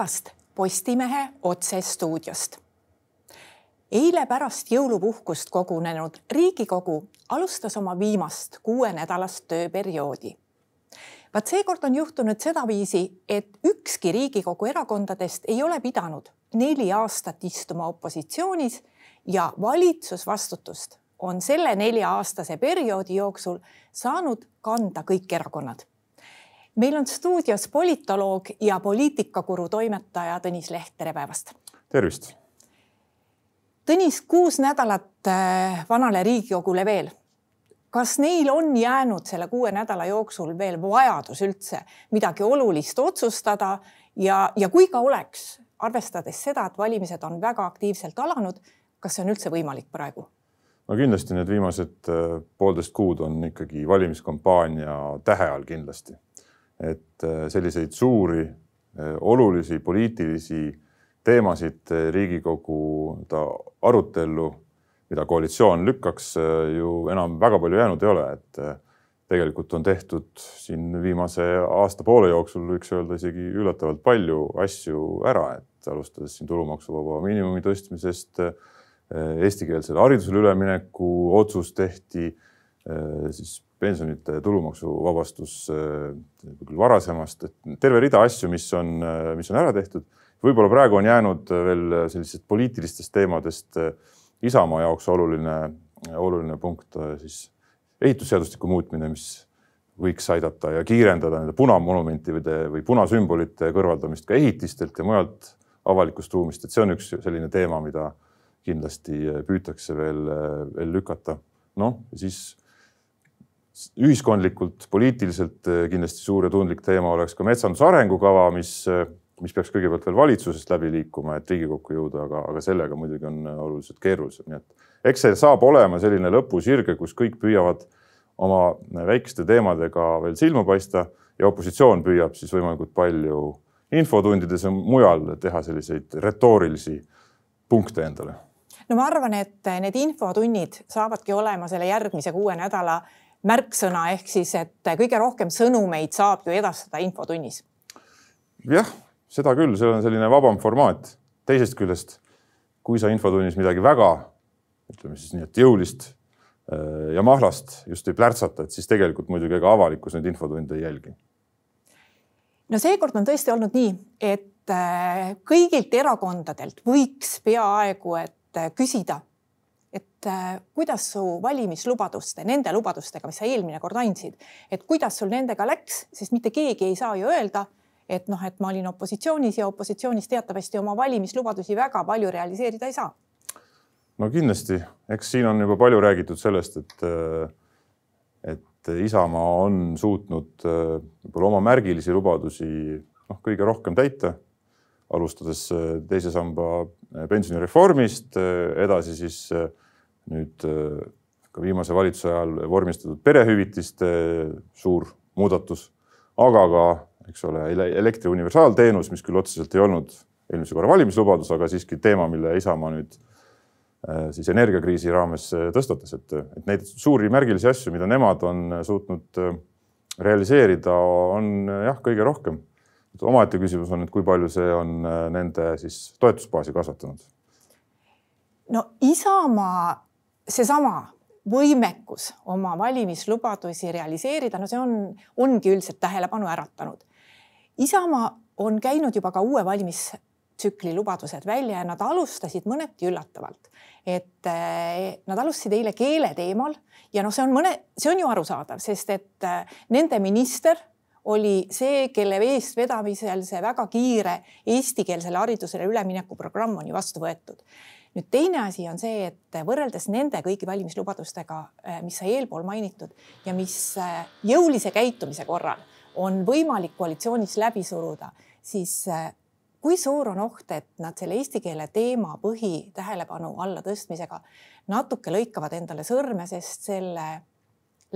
päevast Postimehe otsestuudiost. eile pärast jõulupuhkust kogunenud Riigikogu alustas oma viimast kuuenädalast tööperioodi. vaat seekord on juhtunud sedaviisi, et ükski Riigikogu erakondadest ei ole pidanud neli aastat istuma opositsioonis ja valitsusvastutust on selle nelja-aastase perioodi jooksul saanud kanda kõik erakonnad meil on stuudios politoloog ja poliitikakuru toimetaja Tõnis Leht, tere päevast. tervist. Tõnis, kuus nädalat äh, vanale Riigikogule veel. kas neil on jäänud selle kuue nädala jooksul veel vajadus üldse midagi olulist otsustada ja, ja kui ka oleks, arvestades seda, et valimised on väga aktiivselt alanud, kas see on üldse võimalik praegu? no kindlasti need viimased äh, poolteist kuud on ikkagi valimiskampaania tähe all kindlasti et äh, selliseid suuri äh, olulisi poliitilisi teemasid äh, Riigikogu arutellu, mida koalitsioon lükkaks, ju enam väga palju jäänud ei ole, et tegelikult on tehtud siin viimase aasta poole jooksul, võiks öelda isegi üllatavalt palju asju ära, et alustades siin tulumaksuvaba miinimumi tõstmisest, eestikeelsele haridusele ülemineku otsus tehti, siis pensionite tulumaksuvabastus äh, küll varasemast, et terve rida asju, mis on, äh, mis on ära tehtud. võib-olla praegu on jäänud veel sellistest poliitilistest teemadest Isamaa jaoks oluline, oluline punkt siis ehitusseadustiku muutmine, mis võiks aidata ja kiirendada nende punamonumentide või punasümbolite kõrvaldamist ka ehitistelt ja mujalt avalikust ruumist, et see on üks selline teema, mida kindlasti püütakse veel, veel lükata. noh, siis ühiskondlikult, poliitiliselt eh, kindlasti suur ja tundlik teema oleks ka metsanduse arengukava, mis, eh, mis peaks kõigepealt veel valitsusest läbi liikuma, et Riigikokku jõuda, aga, aga sellega muidugi on eh, oluliselt keerulisem, nii et eks see saab olema selline lõpusirge, kus kõik püüavad oma väikeste teemadega veel silma paista ja opositsioon püüab siis võimalikult palju infotundides ja mujal teha selliseid retoorilisi punkte endale. No ma arvan, et need infotunnid saavadki olema selle järgmise kuue nädala märksõna ehk siis, et kõige rohkem sõnumeid saab ju edastada infotunnis. jah, seda küll, see on selline vabam formaat. teisest küljest, kui sa infotunnis midagi väga, ütleme siis nii, et jõulist äh, ja mahlast just ei plärtsata, et siis tegelikult muidugi ega avalikkus neid infotunde ei jälgi. no seekord on tõesti olnud nii, et äh, kõigilt erakondadelt võiks peaaegu et äh, küsida et äh, kuidas su valimislubaduste, nende lubadustega, mis sa eelmine kord andsid, et kuidas sul nendega läks, sest mitte keegi ei saa ju öelda, et noh, et ma olin opositsioonis ja opositsioonis teatavasti oma valimislubadusi väga palju realiseerida ei saa. no kindlasti, eks siin on juba palju räägitud sellest, et, äh, et Isamaa on suutnud äh, võib-olla oma märgilisi lubadusi noh, kõige rohkem täita alustades teise samba pensionireformist, edasi siis nüüd äh, ka viimase valitsuse ajal vormistatud perehüvitiste suur muudatus, aga ka, eks ole, elektri universaalteenus, mis küll otseselt ei olnud eelmise korra valimislubadus, aga siiski teema, mille Isamaa nüüd äh, siis energiakriisi raames äh, tõstatas, et, et neid suuri märgilisi asju, mida nemad on suutnud realiseerida, on jah, kõige rohkem. Omaette küsimus on, et kui palju see on nende siis toetusbaasi kasvatanud. no Isamaa seesama võimekus oma valimislubadusi realiseerida, no see on, ongi üldiselt tähelepanu äratanud. Isamaa on käinud juba ka uue valimistsükli lubadused välja ja nad alustasid mõneti üllatavalt. et eh, nad alustasid eile keele teemal ja noh, see on mõne, see on ju arusaadav, sest et eh, nende minister oli see, kelle eestvedamisel see väga kiire eestikeelsele haridusele ülemineku programm on ju vastu võetud. Nüüd teine asi on see, et võrreldes nende kõigi valimislubadustega, äh, mis sai eelpool mainitud ja mis äh, jõulise käitumise korral on võimalik koalitsioonis läbi suruda, siis äh, kui suur on oht, et nad selle eesti keele teema põhitähelepanu alla tõstmisega natuke lõikavad endale sõrme, sest selle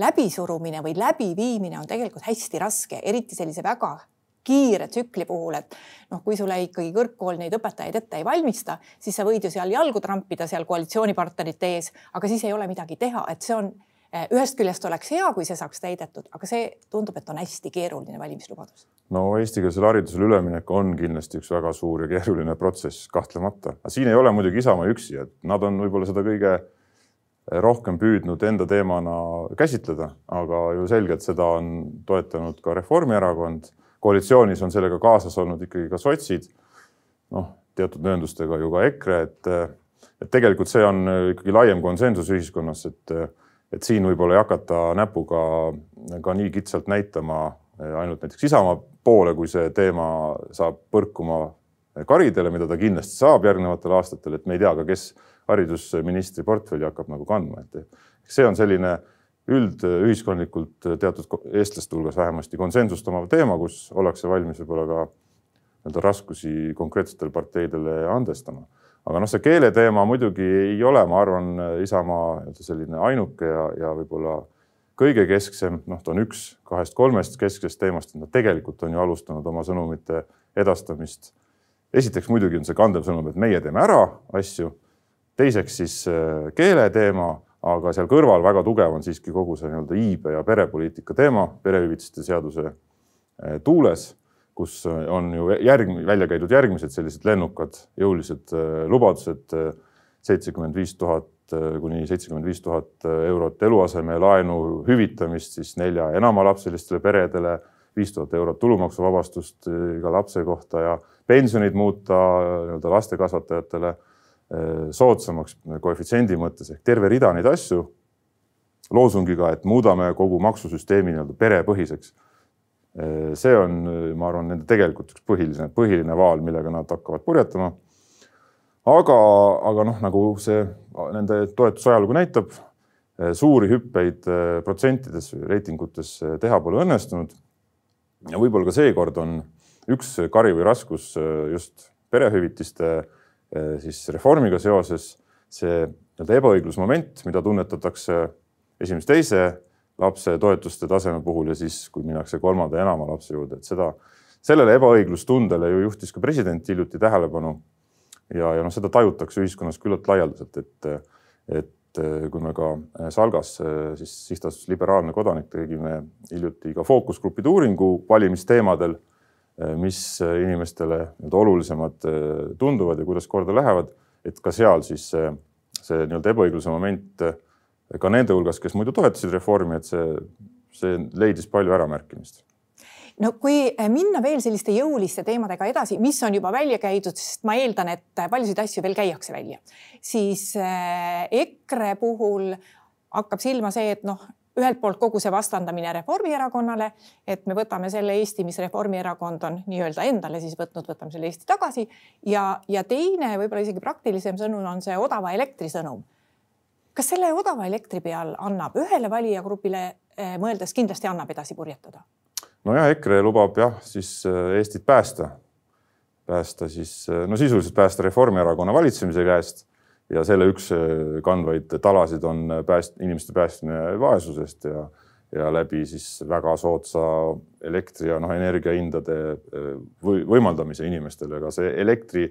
läbisurumine või läbiviimine on tegelikult hästi raske, eriti sellise väga kiire tsükli puhul, et noh, kui sulle ikkagi kõrgkool neid õpetajaid ette ei valmista, siis sa võid ju seal jalgu trampida seal koalitsioonipartnerite ees, aga siis ei ole midagi teha, et see on ühest küljest oleks hea, kui see saaks täidetud, aga see tundub, et on hästi keeruline valimislubadus. no eestikeelsele haridusele üleminek on kindlasti üks väga suur ja keeruline protsess, kahtlemata, aga siin ei ole muidugi Isamaa üksi, et nad on võib-olla seda kõige rohkem püüdnud enda teemana käsitleda, aga ju selgelt seda on toetanud ka Reformierakond. koalitsioonis on sellega kaasas olnud ikkagi ka sotsid. noh, teatud mööndustega ju ka EKRE, et, et tegelikult see on ikkagi laiem konsensus ühiskonnas, et, et siin võib-olla ei hakata näpuga ka nii kitsalt näitama ainult näiteks Isamaa poole, kui see teema saab põrkuma karidele, mida ta kindlasti saab järgnevatel aastatel, et me ei tea ka, kes haridusministri portfelli hakkab nagu kandma, et see on selline üldühiskondlikult teatud eestlaste hulgas vähemasti konsensust omav teema, kus ollakse valmis võib-olla ka nii-öelda raskusi konkreetsetele parteidele andestama. aga noh, see keele teema muidugi ei ole, ma arvan, Isamaa selline ainuke ja, ja võib-olla kõige kesksem, noh, ta on üks kahest-kolmest kesksest teemast, nad tegelikult on ju alustanud oma sõnumite edastamist. esiteks muidugi on see kandev sõnum, et meie teeme ära asju teiseks siis äh, keele teema, aga seal kõrval väga tugev on siiski kogu see nii-öelda iibe ja perepoliitika teema perehüvitiste seaduse äh, tuules, kus äh, on ju järg, välja käidud järgmised sellised lennukad jõulised lubadused, seitsekümmend viis tuhat kuni seitsekümmend viis tuhat eurot eluasemelaenu hüvitamist siis nelja ja enamalapselistele peredele, viis tuhat eurot tulumaksuvabastust iga lapse kohta ja pensionid muuta nii-öelda lastekasvatajatele Äh, soodsamaks koefitsiendi mõttes ehk terve rida neid asju loosungiga, et muudame kogu maksusüsteemi nii-öelda perepõhiseks. Äh, see on, ma arvan, nende tegelikult üks põhiline, põhiline vaal, millega nad hakkavad purjetama. aga, aga noh, nagu see nende toetuse ajalugu näitab, äh, suuri hüppeid protsentides, reitingutes teha pole õnnestunud. ja võib-olla ka seekord on üks kari või raskus just perehüvitiste Äh, siis reformiga seoses see nii-öelda ebaõiglusmoment, mida tunnetatakse esimese, teise lapse toetuste taseme puhul ja siis, kui minnakse kolmanda ja enama lapse juurde, et seda, sellele ebaõiglustundele ju juhtis ka president hiljuti tähelepanu. ja, ja noh, seda tajutakse ühiskonnas küllalt laialdaselt, et, et kui me ka Salgas siis sihtasutus Liberaalne Kodanik tegime hiljuti ka fookusgruppide uuringu valimisteemadel Äh, mis äh, inimestele nii-öelda olulisemad äh, tunduvad ja kuidas korda lähevad, et ka seal siis see, see nii-öelda ebaõigluse moment ka nende hulgas, kes muidu toetasid reformi, et see, see leidis palju äramärkimist. No kui minna veel selliste jõuliste teemadega edasi, mis on juba välja käidud, sest ma eeldan, et paljusid asju veel käiakse välja, siis EKRE puhul hakkab silma see, et noh, ühelt poolt kogu see vastandamine Reformierakonnale, et me võtame selle Eesti, mis Reformierakond on nii-öelda endale siis võtnud, võtame selle Eesti tagasi ja, ja teine võib-olla isegi praktilisem sõnum on see odava elektri sõnum. kas selle odava elektri peal annab ühele valijagrupile eh, mõeldes kindlasti annab edasi purjetada? nojah, EKRE lubab jah, siis eh, Eestit päästa, päästa siis eh, no sisuliselt päästa Reformierakonna valitsemise käest ja selle üks äh, kandvaid talasid on pääst-, inimeste päästmine vaesusest ja, ja läbi siis väga soodsa elektri ja noh, energiahindade äh, või võimaldamise inimestele, aga see elektri,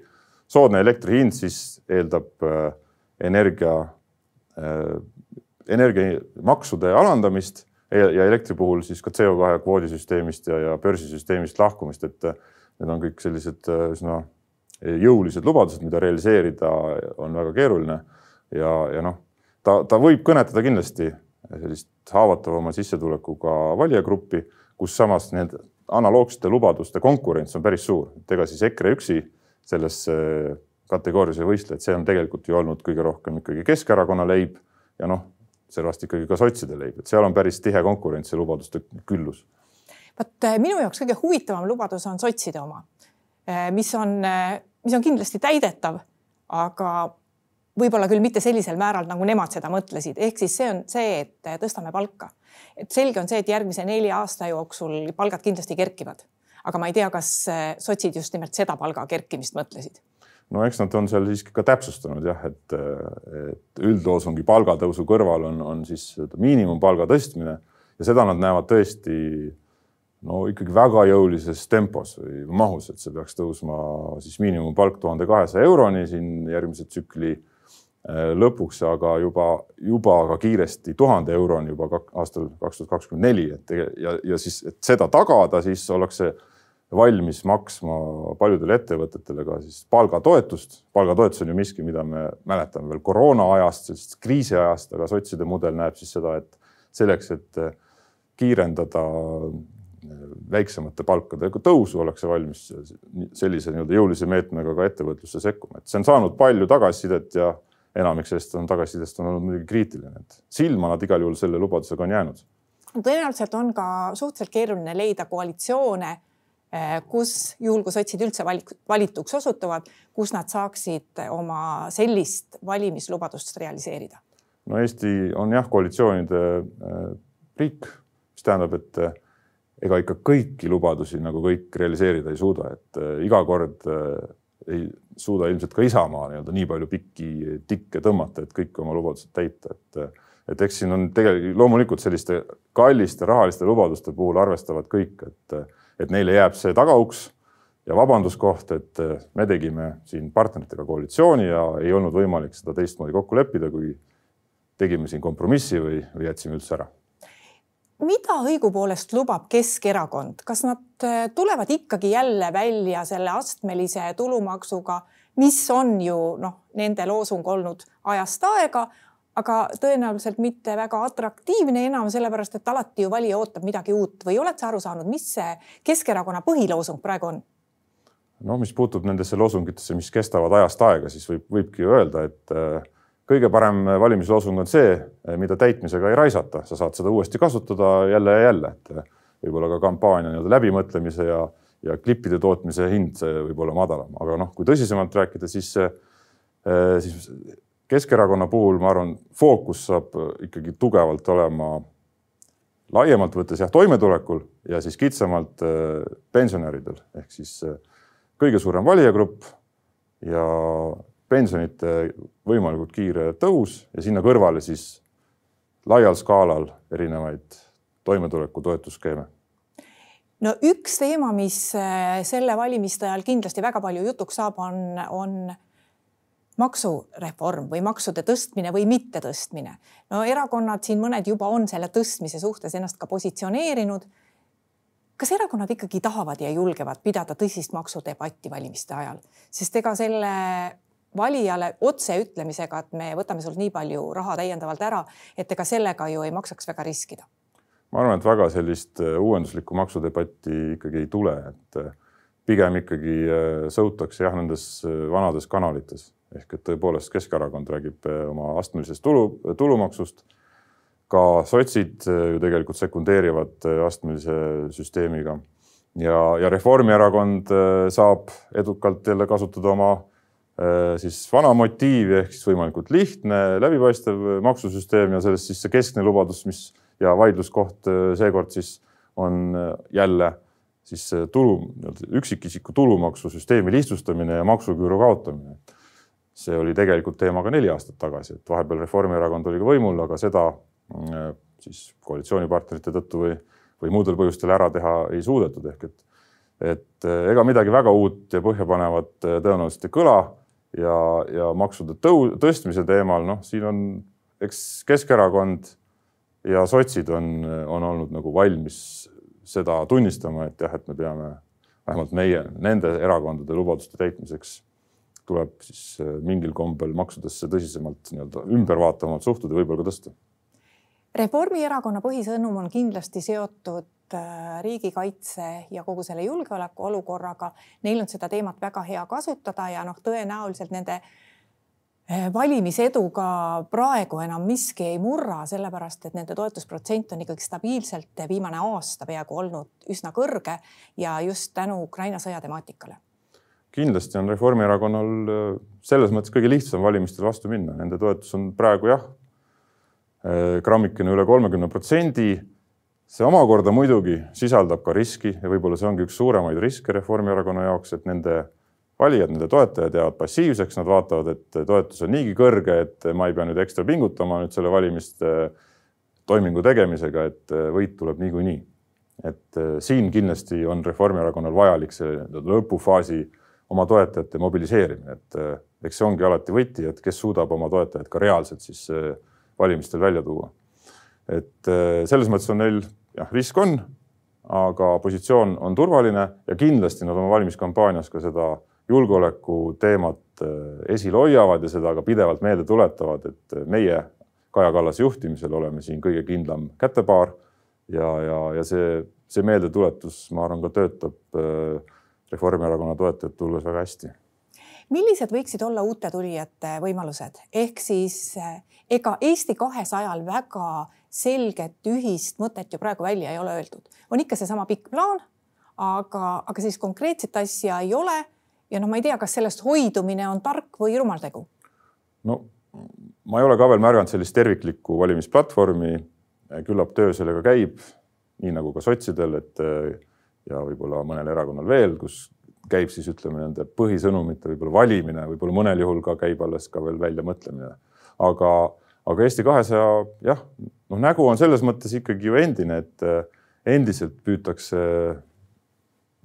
soodne elektri hind siis eeldab äh, energia, energiamaksude alandamist ja, ja elektri puhul siis ka CO2 kvoodisüsteemist ja, ja börsisüsteemist lahkumist, et need on kõik sellised üsna jõulised lubadused, mida realiseerida on väga keeruline. ja, ja noh, ta, ta võib kõnetada kindlasti sellist haavatavama sissetulekuga valijagruppi, kus samas need analoogsete lubaduste konkurents on päris suur, et ega siis EKRE üksi selles kategoorias ei võistle, et see on tegelikult ju olnud kõige rohkem ikkagi Keskerakonna leib ja noh, sellest ikkagi ka sotside leib, et seal on päris tihe konkurents ja lubaduste küllus. vot minu jaoks kõige huvitavam lubadus on sotside oma mis on, eh, mis on kindlasti täidetav, aga võib-olla küll mitte sellisel määral, nagu nemad seda mõtlesid, ehk siis see on see, et eh, tõstame palka. et selge on see, et järgmise nelja aasta jooksul palgad kindlasti kerkivad, aga ma ei tea, kas sotsid just nimelt seda palga kerkimist mõtlesid. No eks nad on seal siiski ka täpsustanud jah, et, et üldloosungi palgatõusu kõrval on, on siis miinimumpalga tõstmine. Ja seda nad näevad tõesti no ikkagi väga jõulises tempos või mahus, et see peaks tõusma siis miinimumpalk tuhande kahesaja euroni siin järgmise tsükli lõpuks aga juba, juba ka kiiresti tuhande euroni juba aastal kaks tuhat kakskümmend neli, et ja, ja siis, et seda tagada, siis ollakse valmis maksma paljudele ettevõtetele ka siis palgatoetust. palgatoetus on ju miski, mida me mäletame veel koroona ajast, sellisest kriisiajast, aga sotside mudel näeb siis seda, et selleks, et kiirendada väiksemate palkadega tõusu, ollakse valmis sellise nii-öelda jõulise meetmega ka ettevõtlusse sekkuma, et see on saanud palju tagasisidet ja enamik sellest on tagasisidest on olnud muidugi kriitiline, et silma nad igal juhul selle lubadusega on jäänud. tõenäoliselt on ka suhteliselt keeruline leida koalitsioone, eh, kus juhul, kui sotsid üldse valik, valituks osutuvad, kus nad saaksid oma sellist valimislubadust realiseerida? no Eesti on jah, koalitsioonide eh, riik, mis tähendab, et eh, ega ikka kõiki lubadusi nagu kõik realiseerida ei suuda, et iga kord ei suuda ilmselt ka Isamaa nii-öelda nii palju pikki tikke tõmmata, et kõik oma lubadused täita, et et eks siin on tegelikult loomulikult selliste kalliste rahaliste lubaduste puhul arvestavad kõik, et, et neile jääb see tagauks ja vabanduskoht, et me tegime siin partneritega koalitsiooni ja ei olnud võimalik seda teistmoodi kokku leppida, kui tegime siin kompromissi või, või jätsime üldse ära mida õigupoolest lubab Keskerakond, kas nad äh, tulevad ikkagi jälle välja selle astmelise tulumaksuga, mis on ju noh, nende loosung olnud ajast aega, aga tõenäoliselt mitte väga atraktiivne enam, sellepärast et alati ju valija ootab midagi uut või oled sa aru saanud, mis see Keskerakonna põhiloosung praegu on? no mis puutub nendesse loosungitesse, mis kestavad ajast aega, siis võib, võibki öelda, et äh, kõige parem valimisloosung on see, mida täitmisega ei raisata, sa saad seda uuesti kasutada jälle ja jälle, et võib-olla ka kampaania nii-öelda läbimõtlemise ja, ja klippide tootmise hind võib olla madalam, aga noh, kui tõsisemalt rääkida, siis, siis Keskerakonna puhul ma arvan, fookus saab ikkagi tugevalt olema laiemalt võttes jah, toimetulekul ja siis kitsamalt pensionäridel. Ehk siis kõige suurem valijagrupp ja pensionite võimalikult kiire tõus ja sinna kõrvale siis laial skaalal erinevaid toimetuleku toetusskeeme no üks teema, mis äh, selle valimiste ajal kindlasti väga palju jutuks saab, on, on maksureform või maksude tõstmine või mittetõstmine. no erakonnad siin mõned juba on selle tõstmise suhtes ennast ka positsioneerinud. kas erakonnad ikkagi tahavad ja julgevad pidada tõsist maksudebatti valimiste ajal, sest ega selle valijale otse ütlemisega, et me võtame sult nii palju raha täiendavalt ära, et ega sellega ju ei maksaks väga riskida. ma arvan, et väga sellist äh, uuenduslikku maksudebatti ikkagi ei tule, et äh, pigem ikkagi äh, sõutakse jah, nendes vanades kanalites ehk et tõepoolest Keskerakond räägib oma astmelisest tulu, tulumaksust. ka sotsid ju tegelikult sekundeerivad astmelise süsteemiga ja, ja Reformierakond saab edukalt jälle kasutada oma siis vana motiivi ehk siis võimalikult lihtne, läbipaistev maksusüsteem ja sellest siis see keskne lubadus, mis ja vaidluskoht äh, seekord siis on äh, jälle siis tulu, üksikisiku tulumaksusüsteemi lihtsustamine ja maksuküüru kaotamine. see oli tegelikult teema ka neli aastat tagasi, et vahepeal Reformierakond oli ka võimul, aga seda siis koalitsioonipartnerite tõttu või, või muudel põhjustel ära teha ei suudetud, ehk et et ega midagi väga uut ja põhjapanevat tõenäoliselt ei kõla ja, ja maksude tõu-, tõstmise teemal, noh, siin on, eks Keskerakond ja sotsid on, on olnud nagu valmis seda tunnistama, et jah, et me peame vähemalt meie, nende erakondade lubaduste täitmiseks tuleb siis äh, mingil kombel maksudesse tõsisemalt nii-öelda ümbervaatavamalt suhtuda, võib-olla ka tõsta. Reformierakonna põhisõnum on kindlasti seotud Äh, riigikaitse ja kogu selle julgeoleku olukorraga. Neil on seda teemat väga hea kasutada ja noh, tõenäoliselt nende äh, valimisedu ka praegu enam miski ei murra, sellepärast et nende toetusprotsent on ikkagi stabiilselt viimane aasta peaaegu olnud üsna kõrge ja just tänu Ukraina sõja temaatikale. kindlasti on Reformierakonnal äh, selles mõttes kõige lihtsam valimistel vastu minna, nende toetus on praegu jah, grammikene üle kolmekümne protsendi see omakorda muidugi sisaldab ka riski ja võib-olla see ongi üks suuremaid riske Reformierakonna jaoks, et nende valijad, nende toetajad jäävad passiivseks, nad vaatavad, et toetus on niigi kõrge, et ma ei pea nüüd ekstra pingutama nüüd selle valimiste toimingu tegemisega, et võit tuleb niikuinii. et siin kindlasti on Reformierakonnal vajalik see lõpufaasi oma toetajate mobiliseerimine, et, eks see ongi alati võti, et kes suudab oma toetajaid ka reaalselt siis valimistel välja tuua. et selles mõttes on neil jah, risk on, aga positsioon on turvaline ja kindlasti nad oma valimiskampaanias ka seda julgeoleku teemat esile hoiavad ja seda ka pidevalt meelde tuletavad, et meie Kaja Kallase juhtimisel oleme siin kõige kindlam kätepaar ja, ja, ja see, see meeldetuletus, ma arvan, ka töötab Reformierakonna toetajate hulgas väga hästi. Millised võiksid olla uute tulijate võimalused, ehk siis ega Eesti kahesajal väga selget ühist mõtet ju praegu välja ei ole öeldud, on ikka seesama pikk plaan, aga, aga sellist konkreetset asja ei ole. ja noh, ma ei tea, kas sellest hoidumine on tark või rumal tegu. no ma ei ole ka veel märganud sellist terviklikku valimisplatvormi. küllap töö sellega käib, nii nagu ka sotsidel, et ja võib-olla mõnel erakonnal veel, kus käib siis ütleme nende põhisõnumite võib-olla valimine, võib-olla mõnel juhul ka käib alles ka veel väljamõtlemine. aga, aga Eesti kahesaja jah, noh, nägu on selles mõttes ikkagi ju endine, et endiselt püütakse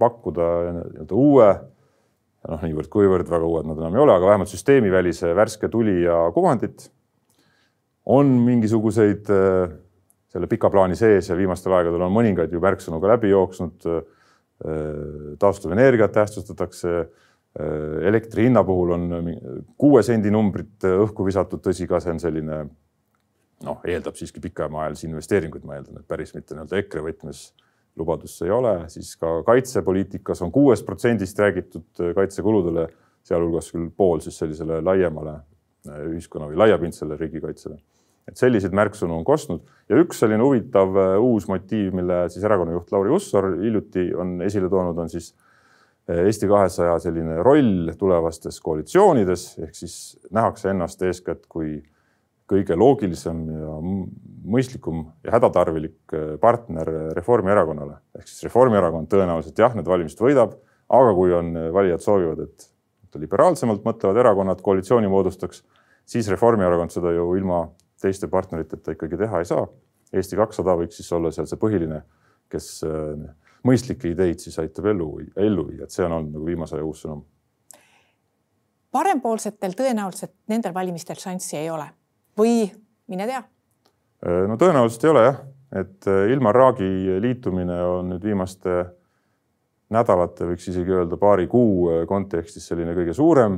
pakkuda nii-öelda uue noh, niivõrd-kuivõrd väga uued nad enam ei ole, aga vähemalt süsteemivälise värske tulija kuvandit. on mingisuguseid äh, selle pika plaani sees ja viimastel aegadel on mõningaid ju märksõnu ka läbi jooksnud. Äh, taastuvenergiat tähtsustatakse. Äh, elektri hinna puhul on kuue sendi numbrit õhku visatud, tõsi ka, see on selline noh, eeldab siiski pikemaajalisi investeeringuid, ma eeldan, et päris mitte nii-öelda EKRE võtmes lubadus see ei ole, siis ka kaitsepoliitikas on kuuest protsendist räägitud kaitsekuludele, sealhulgas küll pool siis sellisele laiemale äh, ühiskonna või laiapindsele riigikaitsele. Et selliseid märksõnu on kostnud ja üks selline huvitav äh, uus motiiv, mille siis erakonna juht Lauri Hussar hiljuti on esile toonud, on siis äh, Eesti kahesaja selline roll tulevastes koalitsioonides ehk siis nähakse ennast eeskätt kui kõige loogilisem ja mõistlikum ja hädatarvilik äh, partner Reformierakonnale. ehk siis Reformierakond tõenäoliselt jah, need valimised võidab, aga kui on, valijad soovivad, et liberaalsemalt mõtlevad erakonnad koalitsiooni moodustaks, siis Reformierakond seda ju ilma teiste partneriteta ikkagi teha ei saa. Eesti kakssada võiks siis olla seal see põhiline, kes äh, mõistlikke ideid siis aitab ellu, ellu viia, et see on olnud nagu viimase aja uus sõnum. parempoolsetel tõenäoliselt nendel valimistel šanssi ei ole või mine tea Äh, no tõenäoliselt ei ole jah, et äh, Ilmar Raagi liitumine on nüüd viimaste nädalate, võiks isegi öelda paari kuu kontekstis selline kõige suurem,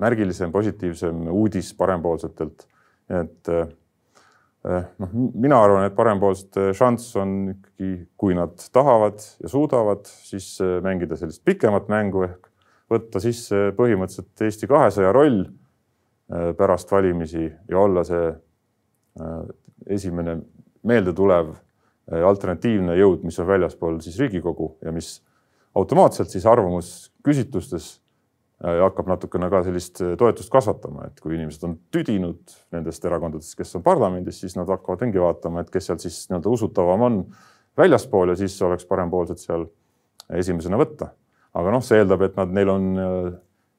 märgilisem, positiivsem uudis parempoolsetelt. Et noh, mina arvan, et parempoolsete šanss on ikkagi, kui nad tahavad ja suudavad, siis mängida sellist pikemat mängu ehk võtta sisse põhimõtteliselt Eesti kahesaja roll pärast valimisi ja olla see esimene meeldetulev äh, alternatiivne jõud, mis on väljaspool siis Riigikogu ja mis automaatselt siis arvamusküsitlustes äh, hakkab natukene ka sellist äh, toetust kasvatama, et kui inimesed on tüdinud nendest erakondadest, kes on parlamendis, siis nad hakkavad ringi vaatama, et kes seal siis nii-öelda usutavam on väljaspool ja siis oleks parempoolsed seal esimesena võtta. aga noh, see eeldab, et nad, neil on,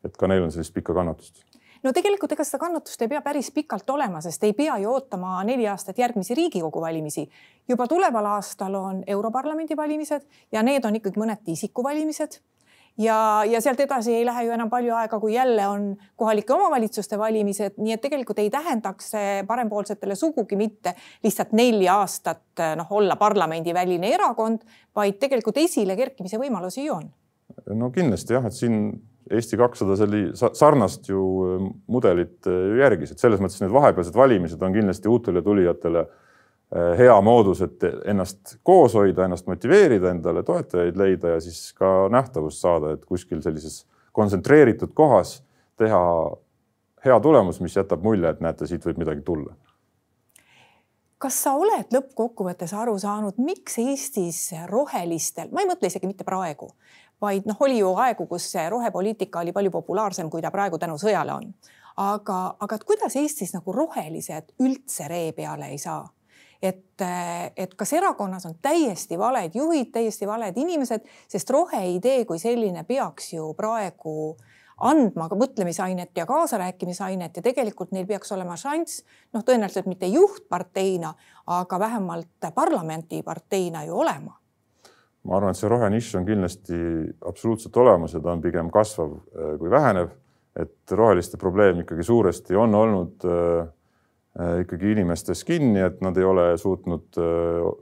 et ka neil on sellist pikka kannatust no tegelikult ega seda kannatust ei pea päris pikalt olema, sest ei pea ju ootama neli aastat järgmisi Riigikogu valimisi. juba tuleval aastal on Europarlamendi valimised ja need on ikkagi mõneti isikuvalimised ja, ja sealt edasi ei lähe ju enam palju aega, kui jälle on kohalike omavalitsuste valimised, nii et tegelikult ei tähendaks see parempoolsetele sugugi mitte lihtsalt neli aastat noh, olla parlamendiväline erakond, vaid tegelikult esile kerkimise võimalusi ju on. no kindlasti jah, et siin Eesti kakssada selli sarnast ju äh, mudelit äh, järgis, et selles mõttes need vahepealsed valimised on kindlasti uutele tulijatele äh, hea moodus, et ennast koos hoida, ennast motiveerida, endale toetajaid leida ja siis ka nähtavust saada, et kuskil sellises kontsentreeritud kohas teha hea tulemus, mis jätab mulje, et näete, siit võib midagi tulla kas sa oled lõppkokkuvõttes aru saanud, miks Eestis rohelistel, ma ei mõtle isegi mitte praegu, vaid noh, oli ju aegu, kus rohepoliitika oli palju populaarsem, kui ta praegu tänu sõjale on. aga, aga et kuidas Eestis nagu rohelised üldse ree peale ei saa? Et, et kas erakonnas on täiesti valed juhid, täiesti valed inimesed, sest roheidee kui selline peaks ju praegu andma ka mõtlemisainet ja kaasarääkimisainet ja tegelikult neil peaks olema šanss, noh, tõenäoliselt mitte juhtparteina, aga vähemalt parlamendiparteina ju olema ma arvan, et see rohenišš on kindlasti absoluutselt olemas ja ta on pigem kasvav äh, kui vähenev. et roheliste probleem ikkagi suuresti on olnud ikkagi inimestes kinni, et nad ei ole suutnud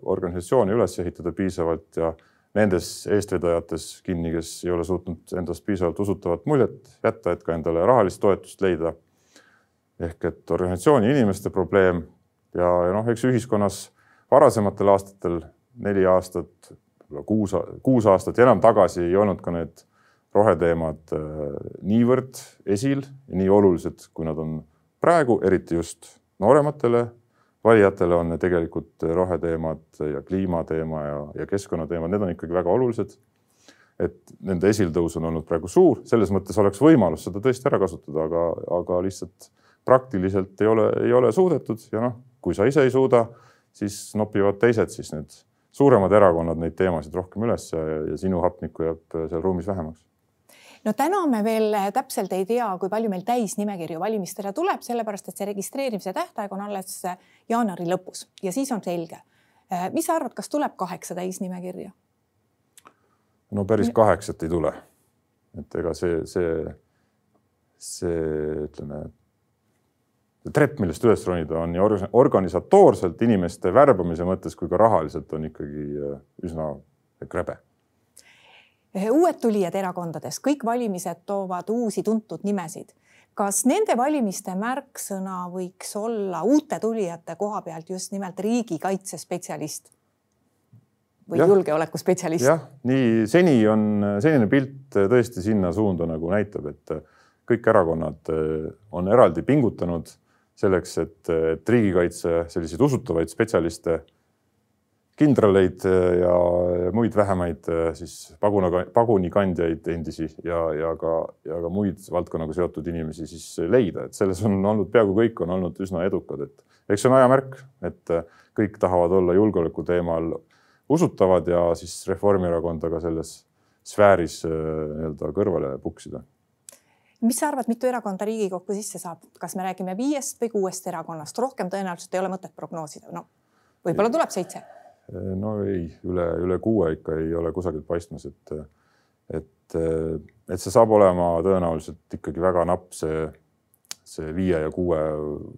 organisatsiooni üles ehitada piisavalt ja nendes eestvedajates kinni, kes ei ole suutnud endast piisavalt usutavat muljet jätta, et ka endale rahalist toetust leida. ehk et organisatsiooni inimeste probleem ja, ja noh, eks ühiskonnas varasematel aastatel neli aastat, kuus, kuus aastat ja enam tagasi ei olnud ka need roheteemad äh, niivõrd esil ja nii olulised, kui nad on praegu, eriti just noorematele valijatele on tegelikult roheteemad ja kliimateema ja, ja keskkonnateemad, need on ikkagi väga olulised. et nende esiltõus on olnud praegu suur, selles mõttes oleks võimalus seda tõesti ära kasutada, aga, aga lihtsalt praktiliselt ei ole, ei ole suudetud ja noh, kui sa ise ei suuda, siis nopivad teised siis need suuremad erakonnad neid teemasid rohkem üles ja, ja sinu hapnikku jääb seal ruumis vähemaks no täna me veel täpselt ei tea, kui palju meil täisnimekirju valimistele tuleb, sellepärast et see registreerimise tähtaeg on alles jaanuari lõpus ja siis on selge. mis sa arvad, kas tuleb kaheksa täisnimekirja? no päris kaheksat ei tule. et ega see, see, see ütleme, trepp, millest üles ronida, on nii organisatoorselt inimeste värbamise mõttes kui ka rahaliselt on ikkagi üsna krebe uued tulijad erakondades, kõik valimised toovad uusi tuntud nimesid. kas nende valimiste märksõna võiks olla uute tulijate koha pealt just nimelt riigikaitsespetsialist? või julgeolekuspetsialist? jah, nii seni on, senine pilt tõesti sinna suunda nagu näitab, et kõik erakonnad on eraldi pingutanud selleks, et, et riigikaitse selliseid usutavaid spetsialiste kindraleid äh, ja muid vähemaid äh, siis paguna, pagunikandjaid endisi ja, ja ka, ja ka muid valdkonnaga seotud inimesi siis leida, et selles on olnud peaaegu kõik on olnud üsna edukad, et eks see on aja märk, et äh, kõik tahavad olla julgeoleku teemal usutavad ja siis Reformierakonda ka selles sfääris nii-öelda kõrvale puksida. Mis sa arvad, mitu erakonda Riigikokku sisse saab, kas me räägime viiest või kuuest erakonnast, rohkem tõenäoliselt ei ole mõtet prognoosida, no võib-olla tuleb seitse no ei, üle, üle kuue ikka ei ole kusagilt paistmas, et, et, et see saab olema tõenäoliselt ikkagi väga napp, see, see viie ja kuue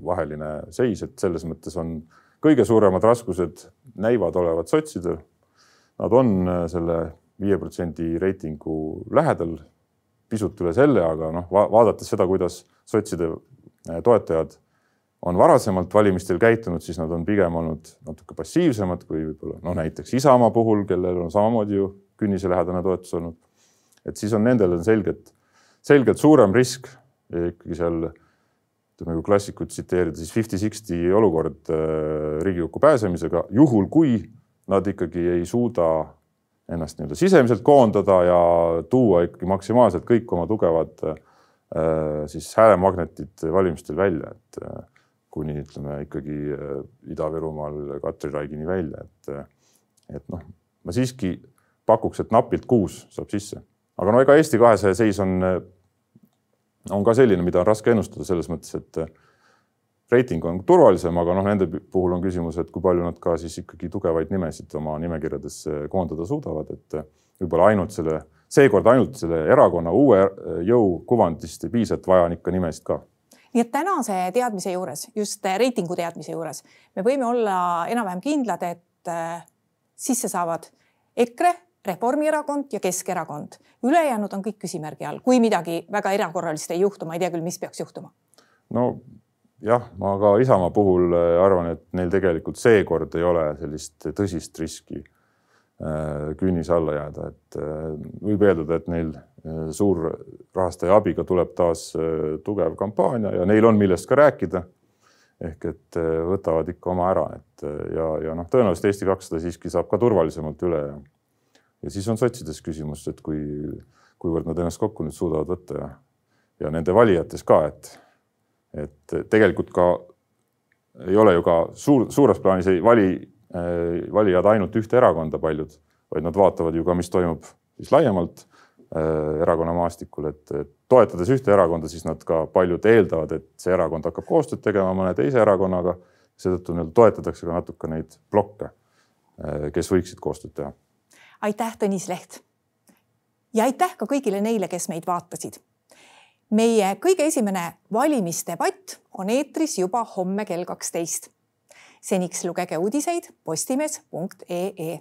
vaheline seis, et selles mõttes on kõige suuremad raskused näivad olevat sotsidel. Nad on selle viie protsendi reitingu lähedal, pisut üle selle, aga noh, vaadates seda, kuidas sotside toetajad on varasemalt valimistel käitunud, siis nad on pigem olnud natuke passiivsemad kui võib-olla noh, näiteks Isamaa puhul, kellel on samamoodi ju künniselähedane toetus olnud. et siis on nendel on selgelt, selgelt suurem risk ikkagi seal ütleme, kui klassikut tsiteerida, siis fifty-sixty olukord äh, Riigikokku pääsemisega, juhul kui nad ikkagi ei suuda ennast nii-öelda sisemiselt koondada ja tuua ikkagi maksimaalselt kõik oma tugevad äh, siis häälemagnetid valimistel välja, et äh, kuni ütleme ikkagi äh, Ida-Virumaal Katri Raigini välja, et, äh, et noh, ma siiski pakuks, et napilt kuus saab sisse, aga no ega Eesti kahesaja seis on, äh, on ka selline, mida on raske ennustada selles mõttes, et reiting on turvalisem, aga noh, nende puhul on küsimus, et kui palju nad ka siis ikkagi tugevaid nimesid oma nimekirjadesse koondada suudavad, et võib-olla ainult selle, seekord ainult selle erakonna uue jõu kuvandist ei piisa, et vaja on ikka nimesid ka nii et tänase teadmise juures, just reitingu teadmise juures, me võime olla enam-vähem kindlad, et äh, sisse saavad EKRE, Reformierakond ja Keskerakond. ülejäänud on kõik küsimärgi all, kui midagi väga erakorralist ei juhtu, ma ei tea küll, mis peaks juhtuma. no jah, ma ka Isamaa puhul äh, arvan, et neil tegelikult seekord ei ole sellist tõsist riski Äh, künnise alla jääda, et äh, võib eeldada, et neil äh, suurrahastaja abiga tuleb taas tugev kampaania ja neil on millest ka rääkida. ehk et võtavad ikka oma ära, et ja, ja noh, tõenäoliselt Eesti kakssada siiski saab ka turvalisemalt üle ja ja siis on sotsides küsimus, et kui, kuivõrd nad ennast kokku nüüd suudavad võtta ja, ja nende valijates ka, et, et tegelikult ka ei ole ju ka suur, suures plaanis ei vali Äh, valijad ainult ühte erakonda paljud, vaid nad vaatavad ju ka, mis toimub siis laiemalt äh, erakonna maastikul, et toetades ühte erakonda, siis nad ka paljud eeldavad, et see erakond hakkab koostööd tegema mõne teise erakonnaga. seetõttu nii-öelda toetatakse ka natuke neid blokke, äh, kes võiksid koostööd teha. aitäh, Tõnis Leht. ja aitäh ka kõigile neile, kes meid vaatasid meie kõige esimene valimisdebatt on eetris juba homme kell kaksteist. seniks lugege uudiseid postimees.ee